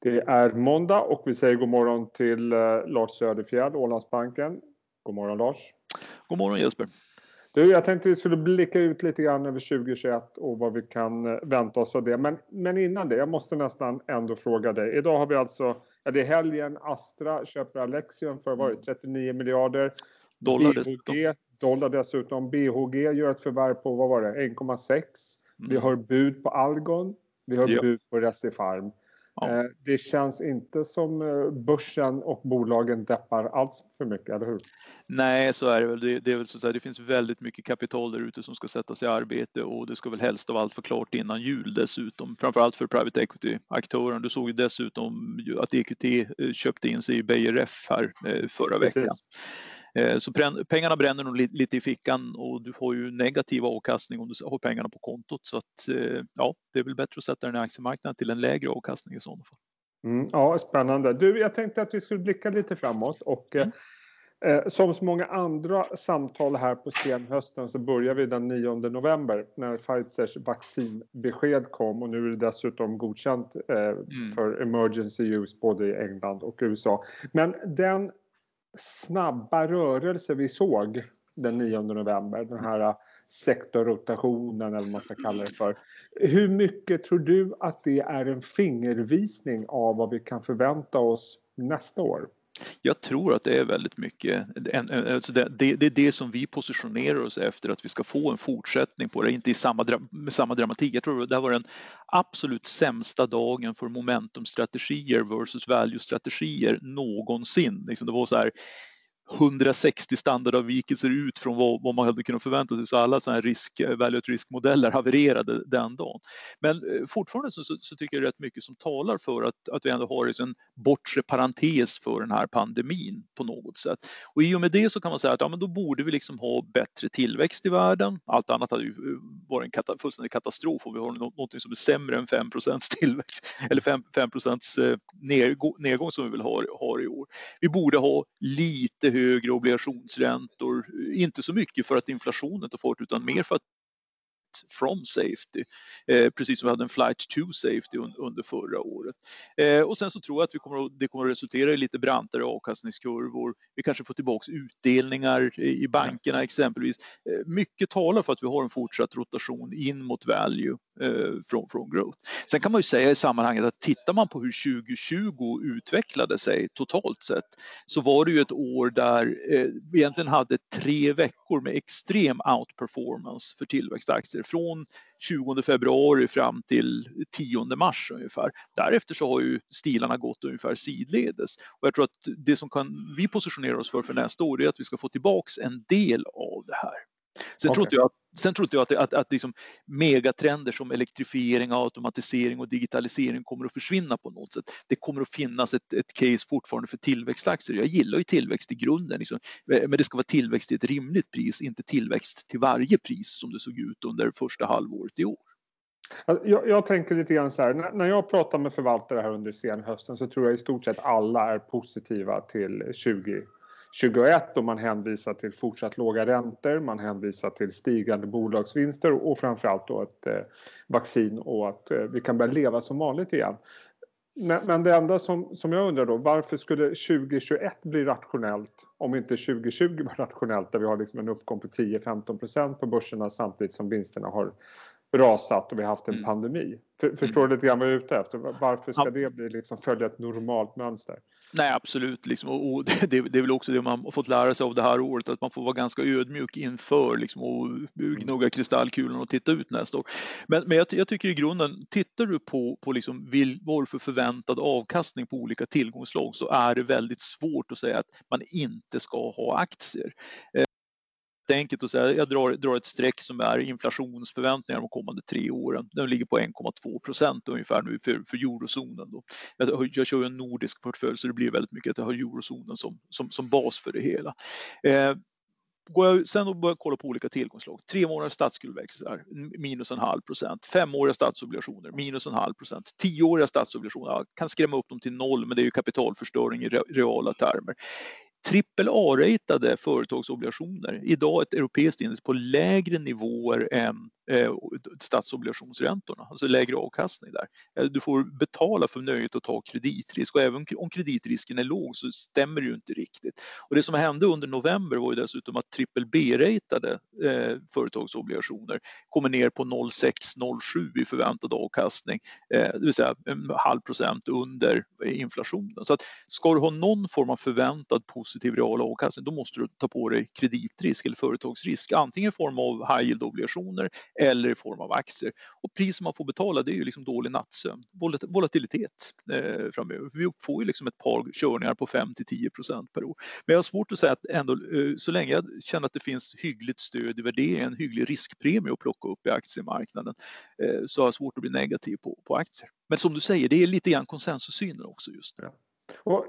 Det är måndag och vi säger god morgon till eh, Lars Söderfjärd, Ålandsbanken. God morgon Lars. God morgon Jesper. Du, jag tänkte vi skulle blicka ut lite grann över 2021 och vad vi kan eh, vänta oss av det. Men, men innan det, jag måste nästan ändå fråga dig. Idag har vi alltså, ja, det är helgen, Astra köper Alexion för vad 39 miljarder. Dollar dessutom. dollar dessutom. BHG gör ett förvärv på, vad var det, 1,6. Mm. Vi har bud på Algon. Vi har ja. bud på Recipharm. Ja. Eh, det känns inte som eh, börsen och bolagen deppar alls för mycket, eller hur? Nej, så är det väl. Det, det, är väl så att det finns väldigt mycket kapital där ute som ska sättas i arbete och det ska väl helst av allt vara klart innan jul dessutom. Framförallt för private equity-aktören. Du såg ju dessutom att EQT eh, köpte in sig i Beijer Ref här förra veckan. Precis. Eh, så pengarna bränner nog lite i fickan och du får ju negativ avkastning om du har pengarna på kontot. Så att, eh, ja, det är väl bättre att sätta den i aktiemarknaden till en lägre avkastning i sådana fall. Mm, ja, spännande. Du, jag tänkte att vi skulle blicka lite framåt och mm. eh, som så många andra samtal här på senhösten så börjar vi den 9 november när Pfizers vaccinbesked kom och nu är det dessutom godkänt eh, mm. för emergency use både i England och USA. Men den snabba rörelse vi såg den 9 november, den här sektorrotationen eller vad man ska kalla det för. Hur mycket tror du att det är en fingervisning av vad vi kan förvänta oss nästa år? Jag tror att det är väldigt mycket, alltså det, det, det, är det som vi positionerar oss efter att vi ska få en fortsättning på det, inte i samma, med samma dramatik. Jag tror att det här var den absolut sämsta dagen för momentumstrategier versus value-strategier någonsin. Liksom det var så här, 160 standardavvikelser ut från vad, vad, man hade kunnat förvänta sig, så alla sådana här risk, eh, value risk-modeller havererade den dagen. Men eh, fortfarande så, så, så, tycker jag rätt mycket som talar för att, att vi ändå har liksom en bortre parentes för den här pandemin på något sätt. Och i och med det så kan man säga att ja, men då borde vi liksom ha bättre tillväxt i världen. Allt annat hade ju eh, varit en kata, fullständig katastrof om vi har något som är sämre än 5% tillväxt eller 5, 5 nedgång, nedgång som vi vill ha, ha i år. Vi borde ha lite högre obligationsräntor. Inte så mycket för att inflationen tar fart utan mer för att from safety, eh, precis som vi hade en flight to safety un, under förra året. Eh, och sen så tror jag att vi kommer att, det kommer att resultera i lite brantare avkastningskurvor. Vi kanske får tillbaks utdelningar i bankerna exempelvis. Eh, mycket talar för att vi har en fortsatt rotation in mot value Eh, från, från growth. Sen kan man ju säga i sammanhanget att tittar man på hur 2020 utvecklade sig totalt sett så var det ju ett år där eh, vi egentligen hade tre veckor med extrem outperformance för tillväxtaktier från 20 februari fram till 10 mars ungefär. Därefter så har ju stilarna gått ungefär sidledes och jag tror att det som kan vi positionera oss för för nästa år är att vi ska få tillbaks en del av det här. Sen, okay. tror inte jag, sen tror jag att, att, att liksom megatrender som elektrifiering, automatisering och digitalisering kommer att försvinna på något sätt. Det kommer att finnas ett, ett case fortfarande för tillväxtaktier. Jag gillar ju tillväxt i grunden, liksom. men det ska vara tillväxt till ett rimligt pris, inte tillväxt till varje pris som det såg ut under första halvåret i år. Jag, jag, tänker lite grann så här, när, när jag pratar med förvaltare här under senhösten så tror jag i stort sett alla är positiva till 20 2021 och man hänvisar till fortsatt låga räntor, man hänvisar till stigande bolagsvinster och framförallt då ett eh, vaccin och att eh, vi kan börja leva som vanligt igen. Men, men det enda som, som jag undrar då, varför skulle 2021 bli rationellt om inte 2020 var rationellt där vi har liksom en uppgång på 10-15% på börserna samtidigt som vinsterna har rasat och vi har haft en mm. pandemi. För, förstår du lite grann vad jag är ute efter? Varför ska ja. det bli liksom följa ett normalt mönster? Nej absolut, liksom. och det, det, är väl också det man har fått lära sig av det här året att man får vara ganska ödmjuk inför liksom, och gnugga kristallkulan och titta ut nästa år. Men, men jag, jag tycker i grunden, tittar du på, på liksom, vil, vad för förväntad avkastning på olika tillgångslag så är det väldigt svårt att säga att man inte ska ha aktier jätteenkelt att säga, jag drar, drar ett streck som är inflationsförväntningar de kommande tre åren. Den ligger på 1,2 procent ungefär nu för, för eurozonen. Då. Jag, jag kör en nordisk portfölj så det blir väldigt mycket att jag har eurozonen som, som, som bas för det hela. Eh, Går jag sen och börjar kolla på olika tillgångslag, tre månaders statsskuldväxlar minus en halv procent, femåriga statsobligationer minus en halv procent, tioåriga statsobligationer, jag kan skrämma upp dem till noll men det är ju kapitalförstöring i reala termer. Trippel A-ratade företagsobligationer, idag ett europeiskt index på lägre nivåer än eh, statsobligationsräntorna, alltså lägre avkastning där. Eh, du får betala för nöjet att ta kreditrisk och även om kreditrisken är låg så stämmer det ju inte riktigt. Och det som hände under november var ju dessutom att trippel B-ratade eh, företagsobligationer kommer ner på 0,6-0,7 i förväntad avkastning, eh, det vill säga en halv procent under inflationen. Så att ska du ha någon form av förväntad positiv real avkastning då måste du ta på dig kreditrisk eller företagsrisk, antingen i form av high yield-obligationer eller i form av aktier. Och priset man får betala det är ju liksom dålig nattsömn, volatilitet eh, framöver. Vi får ju liksom ett par körningar på 5 till 10 procent per år. Men jag har svårt att säga att ändå, eh, så länge jag känner att det finns hyggligt stöd i värderingen, en hygglig riskpremie att plocka upp i aktiemarknaden, eh, så har jag svårt att bli negativ på, på aktier. Men som du säger, det är lite grann konsensussynen också just nu. Ja.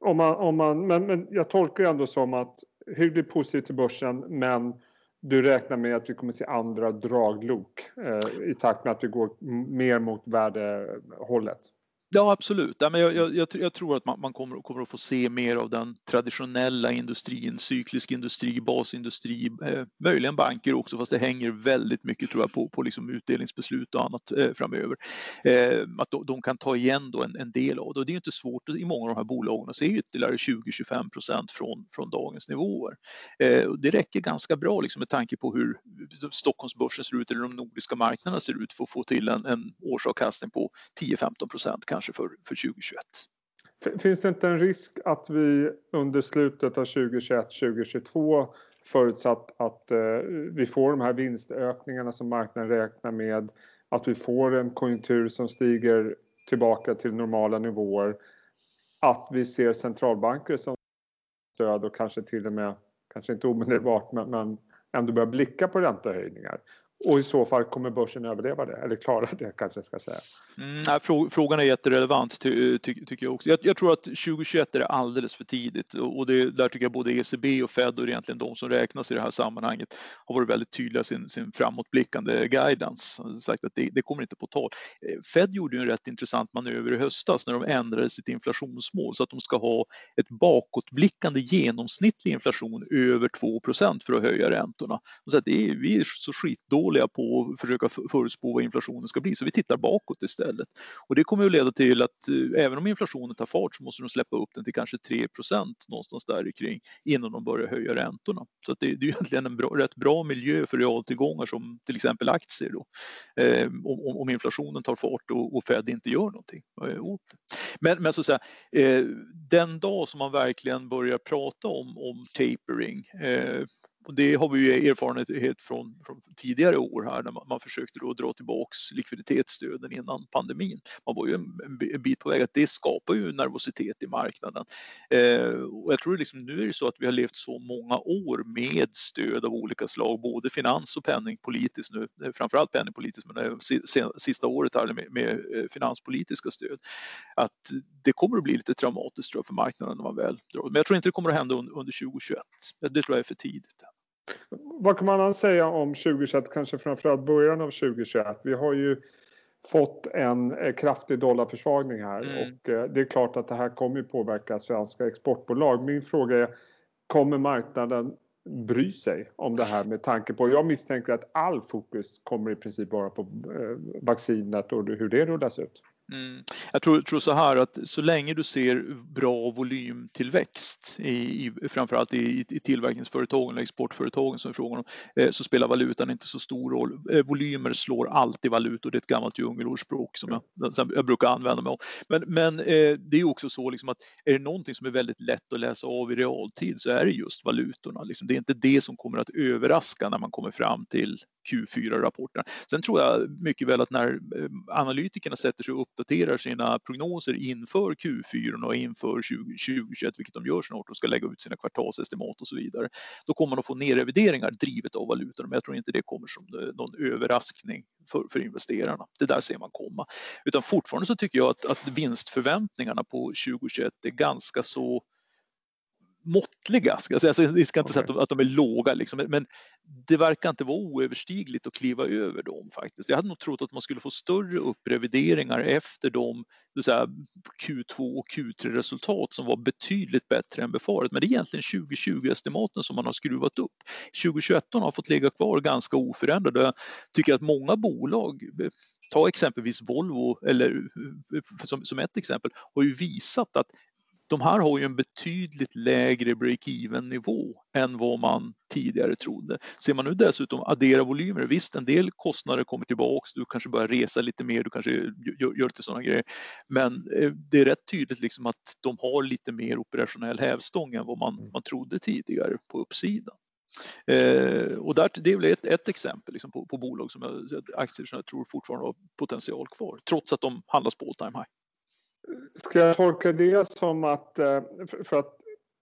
om man, om man, men, men jag tolkar ändå som att hyggligt positivt till börsen men du räknar med att vi kommer se andra draglok eh, i takt med att vi går mer mot värdehållet? Ja, absolut. Ja, men jag, jag, jag, tror att man, man, kommer, kommer att få se mer av den traditionella industrin, cyklisk industri, basindustri, eh, möjligen banker också, fast det hänger väldigt mycket tror jag på, på liksom utdelningsbeslut och annat eh, framöver. Eh, att de, de, kan ta igen då en, en, del av det och det är inte svårt i många av de här bolagen att se ytterligare 20-25 procent från, från dagens nivåer. Eh, det räcker ganska bra liksom, med tanke på hur Stockholmsbörsen ser ut eller de nordiska marknaderna ser ut för att få till en, en årsavkastning på 10-15 procent kanske för, för 2021. Finns det inte en risk att vi under slutet av 2021-2022 förutsatt att eh, vi får de här vinstökningarna som marknaden räknar med, att vi får en konjunktur som stiger tillbaka till normala nivåer, att vi ser centralbanker som stöd och kanske till och med, kanske inte omedelbart, men, men ändå börjar blicka på räntehöjningar. Och i så fall kommer börsen överleva det, eller klara det kanske jag ska säga. Mm, frågan är jätterelevant ty, ty, tycker jag också. Jag, jag, tror att 2021 är alldeles för tidigt och det, där tycker jag både ECB och Fed och egentligen de som räknas i det här sammanhanget har varit väldigt tydliga sin, sin framåtblickande guidance. Sagt att det, det kommer inte på tal. Eh, Fed gjorde ju en rätt intressant manöver i höstas när de ändrade sitt inflationsmål så att de ska ha ett bakåtblickande genomsnittlig inflation över 2% för att höja räntorna. De så att det är, vi är så skitdåliga jättedåliga på att försöka förutspå vad inflationen ska bli, så vi tittar bakåt istället. Och det kommer att leda till att eh, även om inflationen tar fart så måste de släppa upp den till kanske 3% någonstans där kring innan de börjar höja räntorna. Så det, det, är egentligen en bra, rätt bra miljö för realtillgångar som till exempel aktier då, eh, om, om, inflationen tar fart och, och Fed inte gör någonting eh, åt det. Men, men så att säga, eh, den dag som man verkligen börjar prata om, om tapering eh, och det har vi ju erfarenhet från, från tidigare år här när man, man försökte då dra tillbaks likviditetsstöden innan pandemin. Man var ju en, en bit på väg att det skapar ju nervositet i marknaden. Eh, och jag tror liksom, nu är det så att vi har levt så många år med stöd av olika slag, både finans och penningpolitiskt nu, eh, framförallt penningpolitiskt, men sista året här med, med eh, finanspolitiska stöd, att det kommer att bli lite traumatiskt tror jag, för marknaden när man väl drar. Men jag tror inte det kommer att hända under, under 2021. Det tror jag är för tidigt. Vad kan man säga om 2021, kanske framförallt början av 2021? Vi har ju fått en eh, kraftig dollarförsvagning här mm. och eh, det är klart att det här kommer påverka svenska exportbolag. Min fråga är, kommer marknaden bry sig om det här med tanke på, jag misstänker att all fokus kommer i princip vara på eh, vaccinet och hur det rullas ut. Mm. Jag tror, tror, så här att så länge du ser bra volymtillväxt i, i framförallt i, i tillverkningsföretagen eller exportföretagen som är frågan om, eh, så spelar valutan inte så stor roll. Eh, volymer slår alltid valutor, det är ett gammalt djungelordspråk som jag, jag brukar använda mig av. Men, men eh, det är också så liksom att är det någonting som är väldigt lätt att läsa av i realtid så är det just valutorna. Liksom. Det är inte det som kommer att överraska när man kommer fram till Q4-rapporterna. Sen tror jag mycket väl att när eh, analytikerna sätter sig och uppdaterar sina prognoser inför Q4 och inför 2021, vilket de gör snart och ska lägga ut sina kvartalsestimat och så vidare, då kommer man att få nerrevideringar drivet av valutan, Men jag tror inte det kommer som eh, någon överraskning för, för investerarna. Det där ser man komma. Utan fortfarande så tycker jag att, att vinstförväntningarna på 2021 är ganska så måttliga. Ska jag säga. Alltså, vi ska inte okay. säga att de, att de är låga, liksom, men det verkar inte vara oöverstigligt att kliva över dem faktiskt. Jag hade nog trott att man skulle få större upprevideringar efter de säga, Q2 och Q3-resultat som var betydligt bättre än befarat. Men det är egentligen 2020-estimaten som man har skruvat upp. 2021 har fått ligga kvar ganska oförändrade. Jag tycker att många bolag, ta exempelvis Volvo eller som, som ett exempel, har ju visat att de här har ju en betydligt lägre break-even nivå än vad man tidigare trodde. Ser man nu dessutom addera volymer, visst en del kostnader kommer tillbaks, du kanske börjar resa lite mer, du kanske gör, gör lite sådana grejer. Men eh, det är rätt tydligt liksom att de har lite mer operationell hävstång än vad man, man trodde tidigare på uppsidan. Eh, och där, det är väl ett, ett exempel liksom på, på bolag som jag, aktier som jag tror fortfarande har potential kvar, trots att de handlas på all time high. Ska jag tolka det som att, eh, för att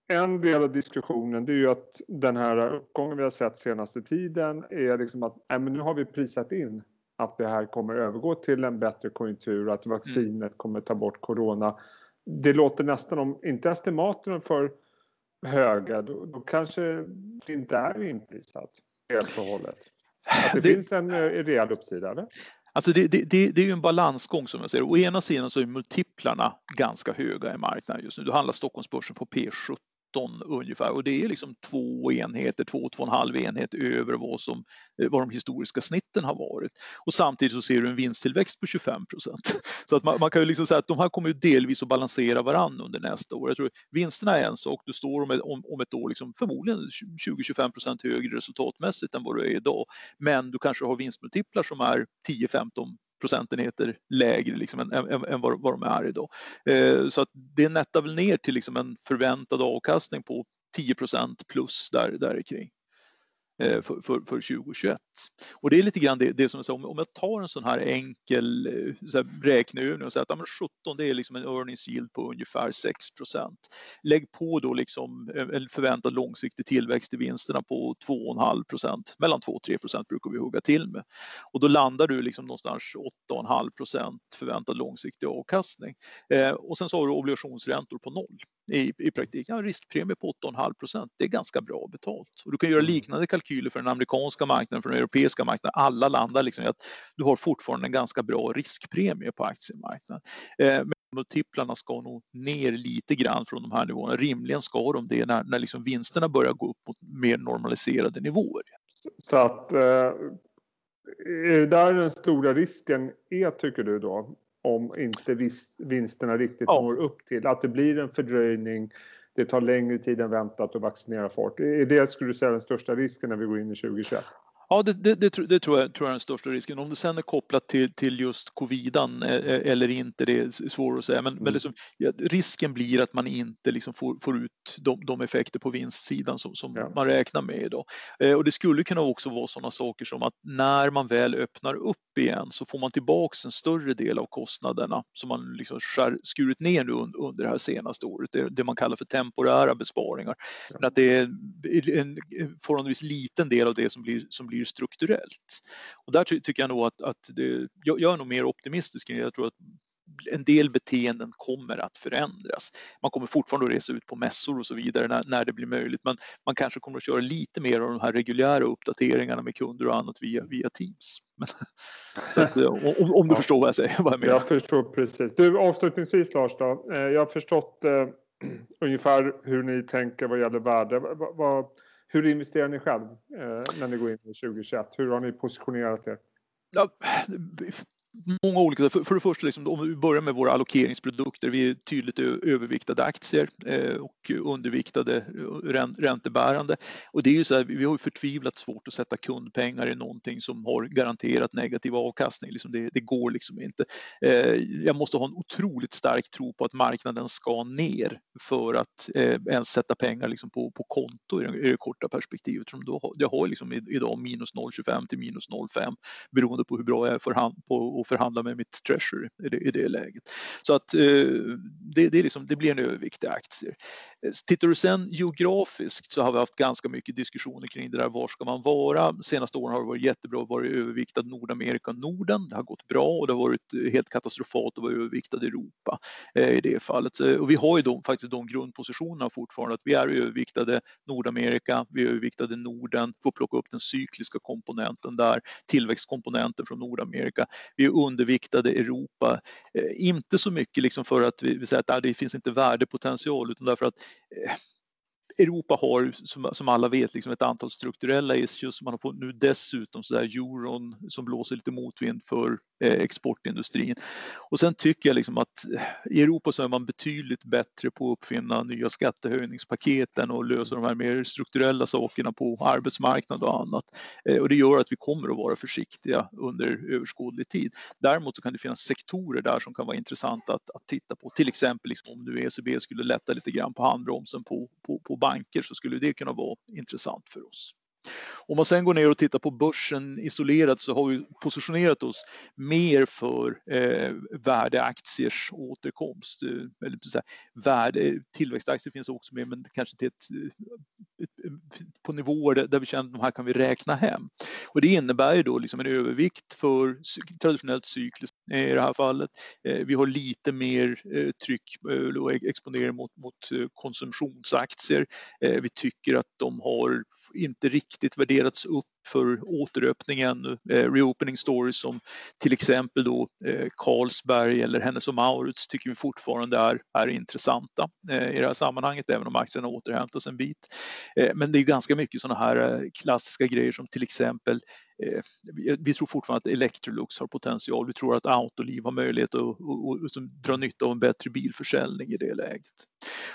en del av diskussionen det är ju att den här uppgången vi har sett senaste tiden är liksom att nej, men nu har vi prisat in att det här kommer övergå till en bättre konjunktur att vaccinet mm. kommer ta bort corona. Det låter nästan om, inte estimaten för höga, då, då kanske det inte är inprisat helt och hållet. Att det, det finns en eh, rejäl uppsida, eller? Alltså det, det, det, det är ju en balansgång som jag ser Å ena sidan så är multiplarna ganska höga i marknaden just nu. Du handlar Stockholmsbörsen på P17 ungefär och det är liksom två enheter, två, två och en halv enhet över vad, som, eh, vad de historiska snitten har varit. Och samtidigt så ser du en vinsttillväxt på 25 procent. Så att man, man, kan ju liksom säga att de här kommer ju delvis att balansera varann under nästa år. Jag tror vinsterna är en sak, du står om ett, om, om ett år liksom förmodligen 20-25 procent högre resultatmässigt än vad du är idag. Men du kanske har vinstmultiplar som är 10-15 procentenheter lägre liksom än, än, än vad, vad de är idag. Eh, så att det nettar väl ner till liksom en förväntad avkastning på 10% plus där, där kring. Eh, för, för, för 2021. Och det är lite grann det, det som jag sa, om jag tar en sån här enkel eh, så här räkneövning och säger att ja, 17 det är liksom en earnings yield på ungefär 6% Lägg på då liksom eh, en förväntad långsiktig tillväxt i vinsterna på 2,5% mellan 2 och 3% brukar vi hugga till med. Och då landar du liksom någonstans 8,5% förväntad långsiktig avkastning. Eh, och sen så har du obligationsräntor på noll i, i praktiken. En riskpremie på 8,5% det är ganska bra betalt. Och du kan göra mm. liknande kalkyler kalkyler för den amerikanska marknaden, för den europeiska marknaden. Alla landar liksom i att du har fortfarande en ganska bra riskpremie på aktiemarknaden. Eh, men multiplarna ska nog ner lite grann från de här nivåerna. Rimligen ska de det när, när liksom vinsterna börjar gå upp mot mer normaliserade nivåer. Så att eh, är det där den stora risken är tycker du då? Om inte vinsterna riktigt ja. når upp till att det blir en fördröjning det tar längre tid än väntat att vaccinera folk. Är det, skulle du säga, den största risken när vi går in i 2021? Ja, det, det, det, det, tror, jag, tror jag är den största risken. Om det sen är kopplat till, till just covidan eh, eh, eller inte, det är svårt att säga. Men, mm. men liksom, ja, risken blir att man inte liksom får, får ut de, de effekter på vinstsidan som, som ja. man räknar med idag. Eh, och det skulle kunna också vara sådana saker som att när man väl öppnar upp igen så får man tillbaks en större del av kostnaderna som man liksom skär, skurit ner nu under det här senaste året. Det, det man kallar för temporära besparingar. Ja. Men att det är en, en förhållandevis liten del av det som blir, som blir blir strukturellt. Och där ty tycker jag nog att, att det, jag, jag är nog mer optimistisk. Jag tror att en del beteenden kommer att förändras. Man kommer fortfarande att resa ut på mässor och så vidare när, när det blir möjligt, men man kanske kommer att köra lite mer av de här reguljära uppdateringarna med kunder och annat via, via Teams. att, om, om, du ja. förstår vad jag säger. Vad jag, menar. jag förstår precis. Du, avslutningsvis Lars, då. Eh, jag har förstått eh, ungefär hur ni tänker vad gäller värde. Vad, vad, hur investerar ni själv eh, när ni går in i 2021? Hur har ni positionerat er? Många olika, för, för det första liksom, om vi börjar med våra allokeringsprodukter, vi är tydligt överviktade aktier eh, och underviktade eh, räntebärande. Och det är ju så här, vi har ju förtvivlat svårt att sätta kundpengar i någonting som har garanterat negativ avkastning. Liksom det, det går liksom inte. Eh, jag måste ha en otroligt stark tro på att marknaden ska ner för att eh, ens sätta pengar liksom på, på konto i det, i det korta perspektivet. Då, jag har liksom idag minus 0,25 till minus 0,5 beroende på hur bra jag är för hand, på och förhandla med mitt treasury i det, i det läget. Så att eh, det, det, är liksom, det blir en övervikt i aktier. Eh, tittar du sen geografiskt så har vi haft ganska mycket diskussioner kring det där, var ska man vara? Senaste åren har det varit jättebra att vara överviktad Nordamerika och Norden. Det har gått bra och det har varit eh, helt katastrofalt att vara överviktad Europa eh, i det fallet. Eh, och vi har ju de, faktiskt de grundpositionerna fortfarande, att vi är överviktade Nordamerika, vi är överviktade Norden, får plocka upp den cykliska komponenten där, tillväxtkomponenten från Nordamerika. Vi är underviktade Europa, eh, inte så mycket liksom för att vi, vi säger att det finns inte värdepotential utan därför att eh, Europa har som, som alla vet liksom ett antal strukturella issues. Man har fått nu dessutom så där euron som blåser lite motvind för eh, exportindustrin. Och sen tycker jag liksom att eh, i Europa så är man betydligt bättre på att uppfinna nya skattehöjningspaketen och lösa de här mer strukturella sakerna på arbetsmarknad och annat. Eh, och det gör att vi kommer att vara försiktiga under överskådlig tid. Däremot så kan det finnas sektorer där som kan vara intressanta att, att titta på. Till exempel liksom om nu ECB skulle lätta lite grann på handbromsen på, på, på banker så skulle det kunna vara intressant för oss. Om man sen går ner och tittar på börsen isolerat så har vi positionerat oss mer för eh, värdeaktiers återkomst. Eh, eller så här, värde, tillväxtaktier finns också med men kanske till ett, ett, på nivåer där, där vi känner att de här kan vi räkna hem. Och det innebär ju då liksom en övervikt för traditionellt cykliskt i det här fallet. Eh, vi har lite mer eh, tryck och exponering mot, mot konsumtionsaktier. Vi tycker att de har inte riktigt värderat värderats upp för återöppningen. Eh, reopening stories som till exempel då eh, Carlsberg eller Hennes och Mauritz tycker vi fortfarande är, är intressanta eh, i det här sammanhanget, även om aktierna återhämtas en bit. Eh, men det är ganska mycket sådana här eh, klassiska grejer som till exempel eh, vi tror fortfarande att Electrolux har potential. Vi tror att Autoliv har möjlighet att och, och, och, dra nytta av en bättre bilförsäljning i det läget.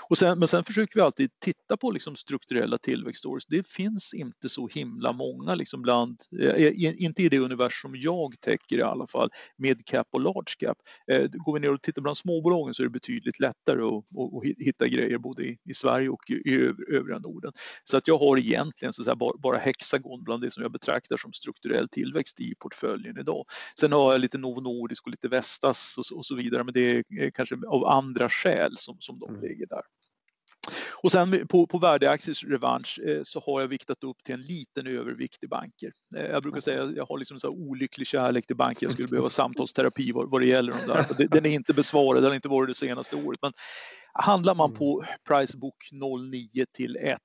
Och sen, men sen försöker vi alltid titta på liksom strukturella tillväxtstories. Det finns inte så himla många liksom bland, eh, inte i det universum jag täcker i alla fall, mid cap och large cap. Eh, går vi ner och tittar bland småbolagen så är det betydligt lättare att, att hitta grejer både i, Sverige och i, övriga Norden. Så att jag har egentligen så säga, bara, Hexagon bland det som jag betraktar som strukturell tillväxt i portföljen idag. Sen har jag lite Novo Nordisk och lite Vestas och, och så vidare, men det är kanske av andra skäl som, som de mm. ligger där. Och sen på, på värdeaktiers revansch eh, så har jag viktat upp till en liten övervikt i banker. Eh, jag brukar säga att jag har liksom så olycklig kärlek till banker. Jag skulle behöva samtalsterapi vad, vad det gäller. De där. Den är inte besvarad, den har inte varit det senaste året. Men handlar man på Pricebook 09 till 1 Eh,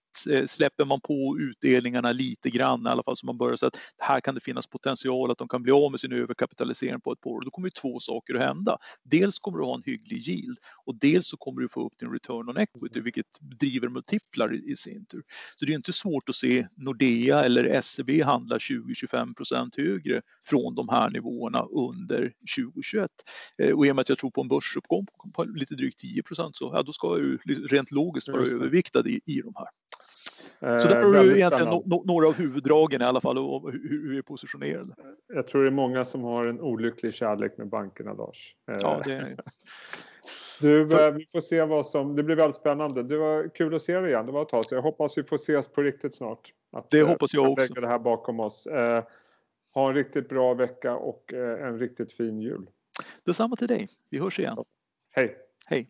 släpper man på utdelningarna lite grann i alla fall så man börjar säga att här kan det finnas potential att de kan bli av med sin överkapitalisering på ett par år. Då kommer ju två saker att hända. Dels kommer du ha en hygglig yield och dels så kommer du få upp din return on equity vilket driver multiplar i, sin tur. Så det är inte svårt att se Nordea eller SEB handla 20-25 procent högre från de här nivåerna under 2021. Eh, och i och med att jag tror på en börsuppgång på lite drygt 10 procent så ja, då ska jag ju rent logiskt vara överviktad i, i de här. Så där har du egentligen no, några av huvuddragen i alla fall och hur, hur vi är positionerade. Jag tror det är många som har en olycklig kärlek med bankerna Lars. Ja, det är Du, eh, vi får se vad som... Det blir väldigt spännande. Det var kul att se dig igen. Det var ett tag så jag hoppas vi får ses på riktigt snart. Att, det hoppas jag också. Lägga det här bakom oss. Eh, ha en riktigt bra vecka och en riktigt fin jul. Detsamma till dig. Vi hörs igen. Hej. Hej.